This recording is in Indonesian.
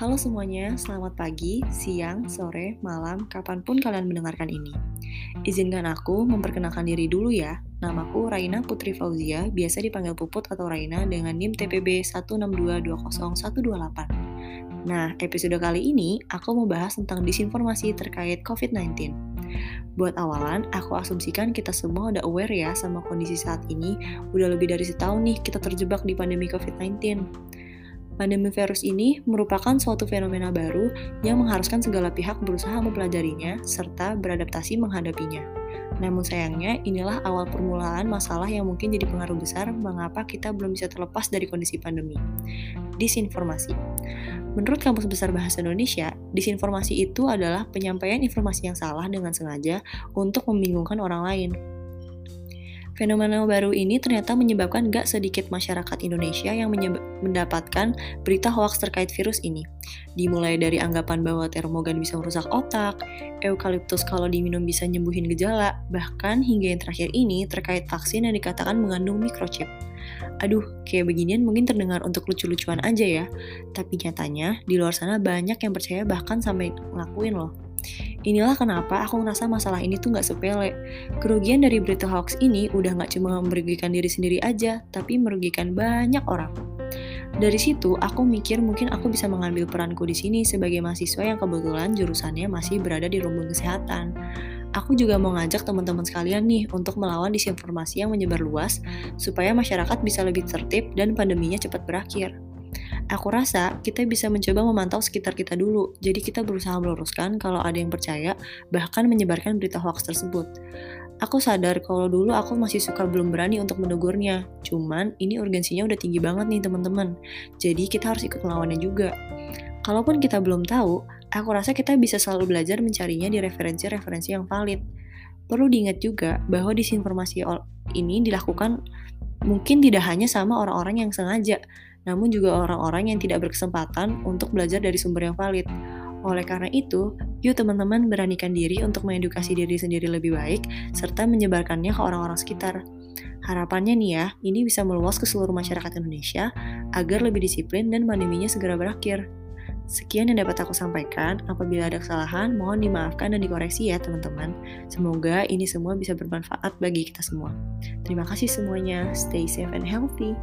Halo semuanya, selamat pagi, siang, sore, malam, kapan pun kalian mendengarkan ini. Izinkan aku memperkenalkan diri dulu ya. Namaku Raina Putri Fauzia, biasa dipanggil Puput atau Raina dengan NIM TPB 162202128. Nah, episode kali ini aku mau bahas tentang disinformasi terkait COVID-19. Buat awalan, aku asumsikan kita semua udah aware ya sama kondisi saat ini. Udah lebih dari setahun nih kita terjebak di pandemi COVID-19. Pandemi virus ini merupakan suatu fenomena baru yang mengharuskan segala pihak berusaha mempelajarinya serta beradaptasi menghadapinya. Namun sayangnya, inilah awal permulaan masalah yang mungkin jadi pengaruh besar mengapa kita belum bisa terlepas dari kondisi pandemi. Disinformasi. Menurut Kampus Besar Bahasa Indonesia, disinformasi itu adalah penyampaian informasi yang salah dengan sengaja untuk membingungkan orang lain. Fenomena baru ini ternyata menyebabkan gak sedikit masyarakat Indonesia yang mendapatkan berita hoax terkait virus ini. Dimulai dari anggapan bahwa termogan bisa merusak otak, eukaliptus kalau diminum bisa nyembuhin gejala, bahkan hingga yang terakhir ini terkait vaksin yang dikatakan mengandung microchip. Aduh, kayak beginian mungkin terdengar untuk lucu-lucuan aja ya, tapi nyatanya di luar sana banyak yang percaya bahkan sampai ngelakuin loh. Inilah kenapa aku ngerasa masalah ini tuh gak sepele. Kerugian dari berita hoax ini udah gak cuma merugikan diri sendiri aja, tapi merugikan banyak orang. Dari situ, aku mikir mungkin aku bisa mengambil peranku di sini sebagai mahasiswa yang kebetulan jurusannya masih berada di rumpun kesehatan. Aku juga mau ngajak teman-teman sekalian nih untuk melawan disinformasi yang menyebar luas supaya masyarakat bisa lebih tertib dan pandeminya cepat berakhir. Aku rasa kita bisa mencoba memantau sekitar kita dulu, jadi kita berusaha meluruskan kalau ada yang percaya, bahkan menyebarkan berita hoax tersebut. Aku sadar kalau dulu aku masih suka belum berani untuk menegurnya, cuman ini urgensinya udah tinggi banget nih teman-teman, jadi kita harus ikut melawannya juga. Kalaupun kita belum tahu, aku rasa kita bisa selalu belajar mencarinya di referensi-referensi yang valid. Perlu diingat juga bahwa disinformasi ini dilakukan mungkin tidak hanya sama orang-orang yang sengaja, namun juga orang-orang yang tidak berkesempatan untuk belajar dari sumber yang valid. Oleh karena itu, yuk teman-teman beranikan diri untuk mengedukasi diri sendiri lebih baik, serta menyebarkannya ke orang-orang sekitar. Harapannya nih ya, ini bisa meluas ke seluruh masyarakat Indonesia agar lebih disiplin dan pandeminya segera berakhir. Sekian yang dapat aku sampaikan. Apabila ada kesalahan, mohon dimaafkan dan dikoreksi ya teman-teman. Semoga ini semua bisa bermanfaat bagi kita semua. Terima kasih semuanya. Stay safe and healthy.